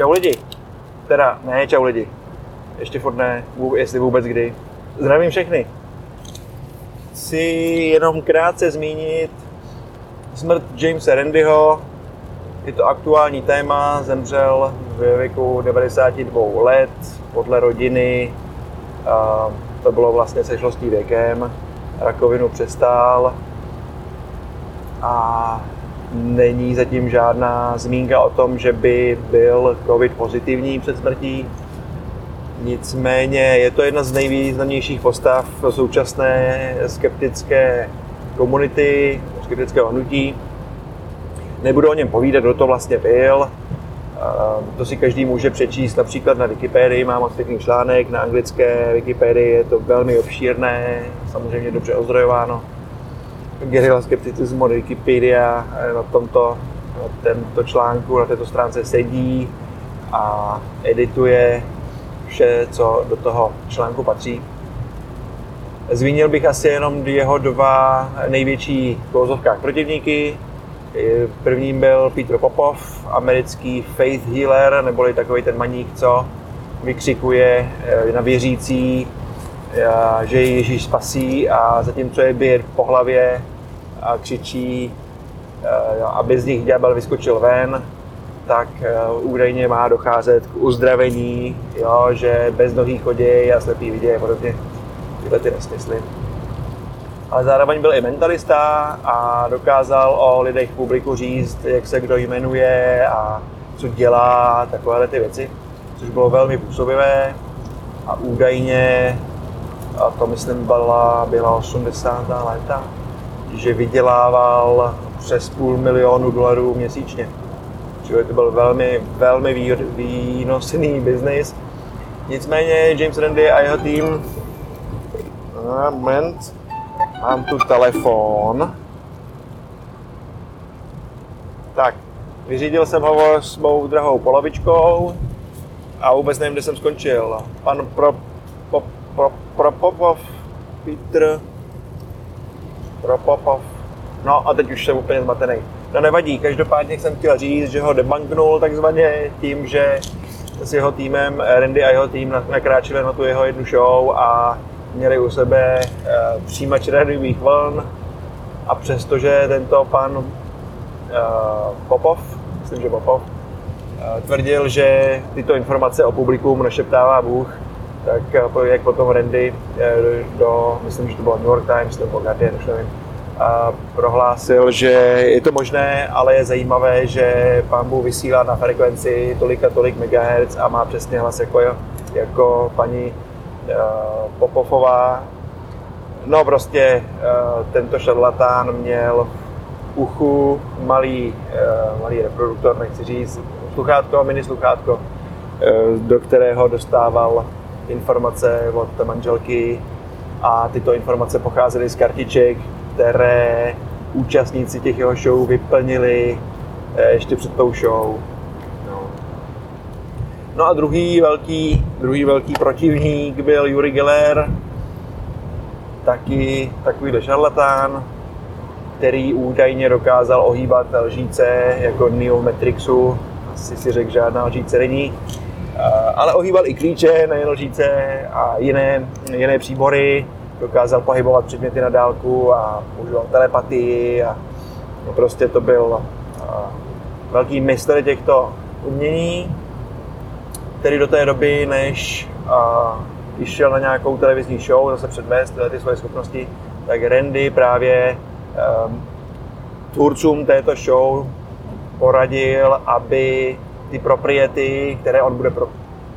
Čau lidi. Teda, ne, čau lidi. Ještě furt ne, jestli vůbec kdy. Zdravím všechny. Chci jenom krátce zmínit smrt Jamesa Randyho. Je to aktuální téma, zemřel ve věku 92 let podle rodiny. To bylo vlastně se šlostí věkem. Rakovinu přestál a není zatím žádná zmínka o tom, že by byl COVID pozitivní před smrtí. Nicméně je to jedna z nejvýznamnějších postav současné skeptické komunity, skeptického hnutí. Nebudu o něm povídat, kdo to vlastně byl. To si každý může přečíst například na Wikipedii, mám moc pěkný článek, na anglické Wikipedii je to velmi obšírné, samozřejmě dobře ozdrojováno. Gerilla skepticism od Wikipedia na tomto na tento článku, na této stránce sedí a edituje vše, co do toho článku patří. Zmínil bych asi jenom jeho dva největší v protivníky. Prvním byl Peter Popov, americký faith healer, neboli takový ten maník, co vykřikuje eh, na věřící, eh, že je Ježíš spasí a zatímco je bije po hlavě a křičí, eh, aby z nich ďábel vyskočil ven, tak údajně má docházet k uzdravení, jo, že bez nohý chodí a slepý vidějí a podobně. Tyhle ty nesmysly ale zároveň byl i mentalista a dokázal o lidech publiku říct, jak se kdo jmenuje a co dělá, takovéhle ty věci, což bylo velmi působivé a údajně, a to myslím byla, byla 80. léta, že vydělával přes půl milionu dolarů měsíčně. Čili to byl velmi, velmi výnosný biznis. Nicméně James Randy a jeho tým moment, Mám tu telefon. Tak, vyřídil jsem ho s mou drahou polovičkou a vůbec nevím, kde jsem skončil. Pan pro, pro, pro, pro Popov, Petr, pro Popov. No a teď už jsem úplně zmatený. No nevadí, každopádně jsem chtěl říct, že ho debanknul takzvaně tím, že s jeho týmem, Randy a jeho tým nakráčeli na tu jeho jednu show a měli u sebe eh, přijímač rádiových vln a přestože tento pan eh, Popov, myslím, že Popov, eh, tvrdil, že tyto informace o publikum našeptává Bůh, tak jak potom Randy do, myslím, že to bylo New York Times nebo Guardian, už nevím, a prohlásil, že je to možné, ale je zajímavé, že pán Bůh vysílá na frekvenci tolik a tolik megahertz a má přesně hlas jako, jako paní Eh, Popofová. No prostě eh, tento šarlatán měl v uchu malý, eh, malý reproduktor, nechci říct, sluchátko, mini sluchátko, do kterého dostával informace od manželky a tyto informace pocházely z kartiček, které účastníci těch jeho show vyplnili ještě před tou show. No. A druhý velký, druhý velký protivník byl Yuri Geller, taky takovýhle šarlatán, který údajně dokázal ohýbat lžíce jako Neo Matrixu, asi si řekl, žádná lžíce není, ale ohýbal i klíče, nejen lžíce a jiné, jiné příbory, dokázal pohybovat předměty na dálku a používal telepatii a prostě to byl velký mistr těchto umění který do té doby, než uh, šel na nějakou televizní show, zase předvést tyhle ty svoje schopnosti, tak Randy právě tvůrcům této show poradil, aby ty propriety, které on bude pro,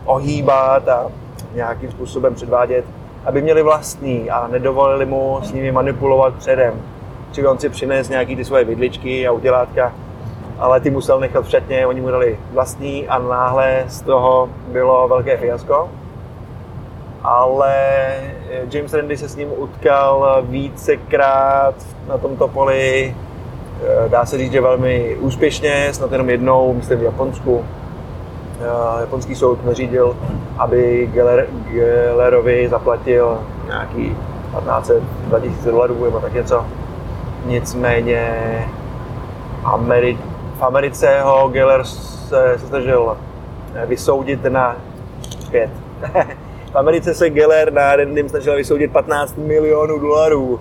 ohýbat a nějakým způsobem předvádět, aby měli vlastní a nedovolili mu s nimi manipulovat předem. Čili on si přines nějaký ty svoje vidličky a udělátka ale ty musel nechat v šatně, oni mu dali vlastní a náhle z toho bylo velké fiasko. Ale James Randy se s ním utkal vícekrát na tomto poli, dá se říct, že velmi úspěšně, snad jenom jednou, myslím v Japonsku. Japonský soud nařídil, aby Geller, Gellerovi zaplatil nějaký 15 2000 dolarů nebo tak něco. Nicméně Ameri- v Americe ho Geller se, se snažil vysoudit na pět. v Americe se Geller na Randym snažil vysoudit 15 milionů dolarů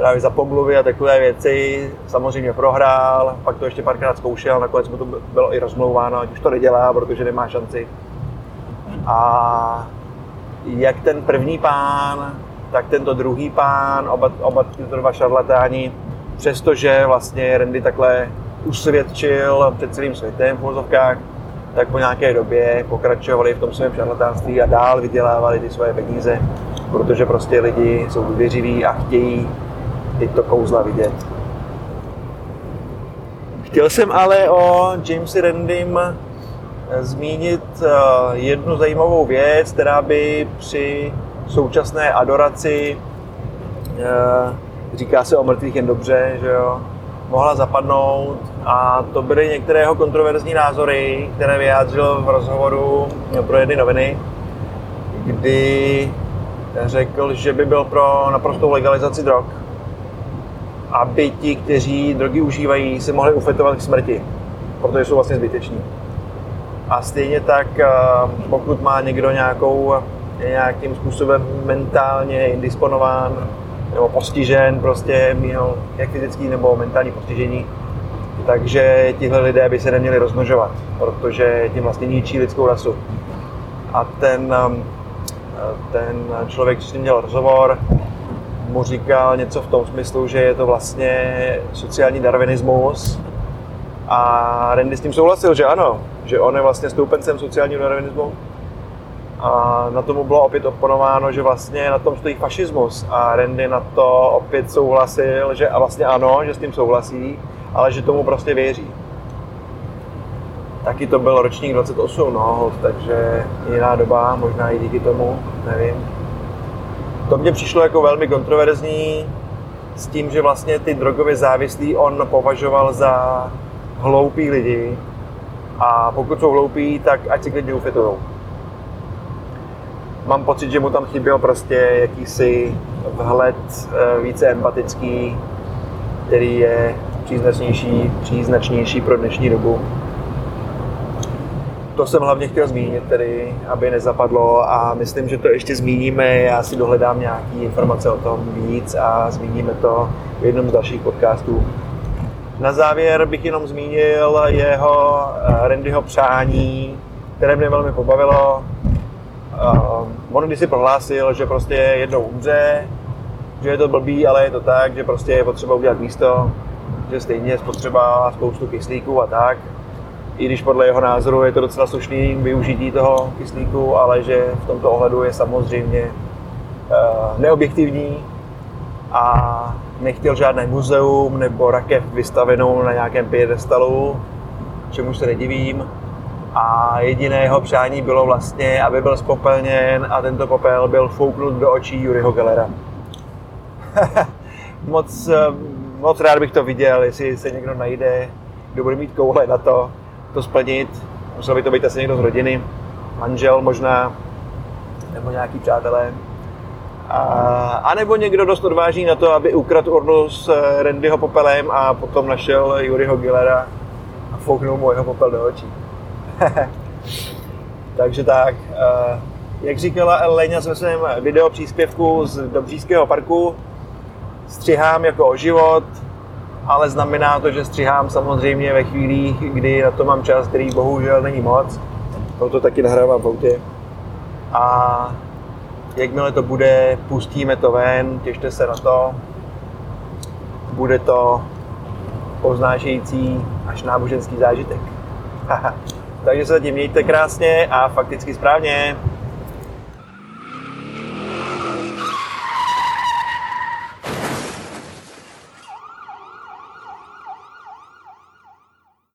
právě za pomluvy a takové věci. Samozřejmě prohrál, pak to ještě párkrát zkoušel, nakonec mu to bylo i rozmlouváno, ať už to nedělá, protože nemá šanci. A jak ten první pán, tak tento druhý pán, oba, oba tyto dva šarlatáni, přestože vlastně Randy takhle usvědčil před celým světem v vozovkách, tak po nějaké době pokračovali v tom svém šarlatánství a dál vydělávali ty svoje peníze, protože prostě lidi jsou důvěřiví a chtějí tyto kouzla vidět. Chtěl jsem ale o Jamesi Randym zmínit eh, jednu zajímavou věc, která by při současné adoraci, eh, říká se o mrtvých jen dobře, že jo, mohla zapadnout a to byly některé jeho kontroverzní názory, které vyjádřil v rozhovoru pro jedny noviny, kdy řekl, že by byl pro naprostou legalizaci drog, aby ti, kteří drogy užívají, se mohli ufetovat k smrti, protože jsou vlastně zbyteční. A stejně tak, eh, pokud má někdo nějakou, nějakým způsobem mentálně indisponován nebo postižen, prostě měl jak fyzický nebo mentální postižení, takže tihle lidé by se neměli rozmnožovat, protože tím vlastně ničí lidskou rasu. A ten, eh, ten člověk, s ním měl rozhovor, mu říkal něco v tom smyslu, že je to vlastně sociální darwinismus, a Randy s tím souhlasil, že ano, že on je vlastně stoupencem sociálního darwinismu. A na tomu bylo opět oponováno, že vlastně na tom stojí fašismus. A Randy na to opět souhlasil, že a vlastně ano, že s tím souhlasí, ale že tomu prostě věří. Taky to byl ročník 28, no, takže jiná doba, možná i díky tomu, nevím. To mě přišlo jako velmi kontroverzní s tím, že vlastně ty drogově závislí on považoval za hloupí lidi a pokud jsou hloupí, tak ať si klidně ufitujou. Mám pocit, že mu tam chyběl prostě jakýsi vhled eh, více empatický, který je příznačnější, příznačnější pro dnešní dobu. To jsem hlavně chtěl zmínit, tedy, aby nezapadlo a myslím, že to ještě zmíníme. Já si dohledám nějaké informace o tom víc a zmíníme to v jednom z dalších podcastů. Na závěr bych jenom zmínil jeho eh, Randyho přání, které mě velmi pobavilo. Uh, on když si prohlásil, že prostě jednou umře, že je to blbý, ale je to tak, že prostě je potřeba udělat místo, že stejně je potřeba spoustu kyslíků a tak. I když podle jeho názoru je to docela slušný využití toho kyslíku, ale že v tomto ohledu je samozřejmě uh, neobjektivní a nechtěl žádné muzeum nebo rakev vystavenou na nějakém piedestalu, čemu se nedivím. A jediné jeho přání bylo vlastně, aby byl spopelněn a tento popel byl fouknut do očí Juryho Gellera. moc, moc rád bych to viděl, jestli se někdo najde, kdo bude mít koule na to, to splnit. Musel by to být asi někdo z rodiny, manžel možná, nebo nějaký přátelé. A, a nebo někdo dost odváží na to, aby ukradl urnu s eh, Randyho popelem a potom našel Juryho Gillera a fouknul mu jeho popel do očí. Takže tak, eh, jak říkala Elena ve svém video příspěvku z Dobřížského parku, střihám jako o život, ale znamená to, že střihám samozřejmě ve chvílích, kdy na to mám čas, který bohužel není moc. To taky nahrávám v autě. A jakmile to bude, pustíme to ven, těšte se na to. Bude to poznášející až náboženský zážitek. Takže se zatím mějte krásně a fakticky správně.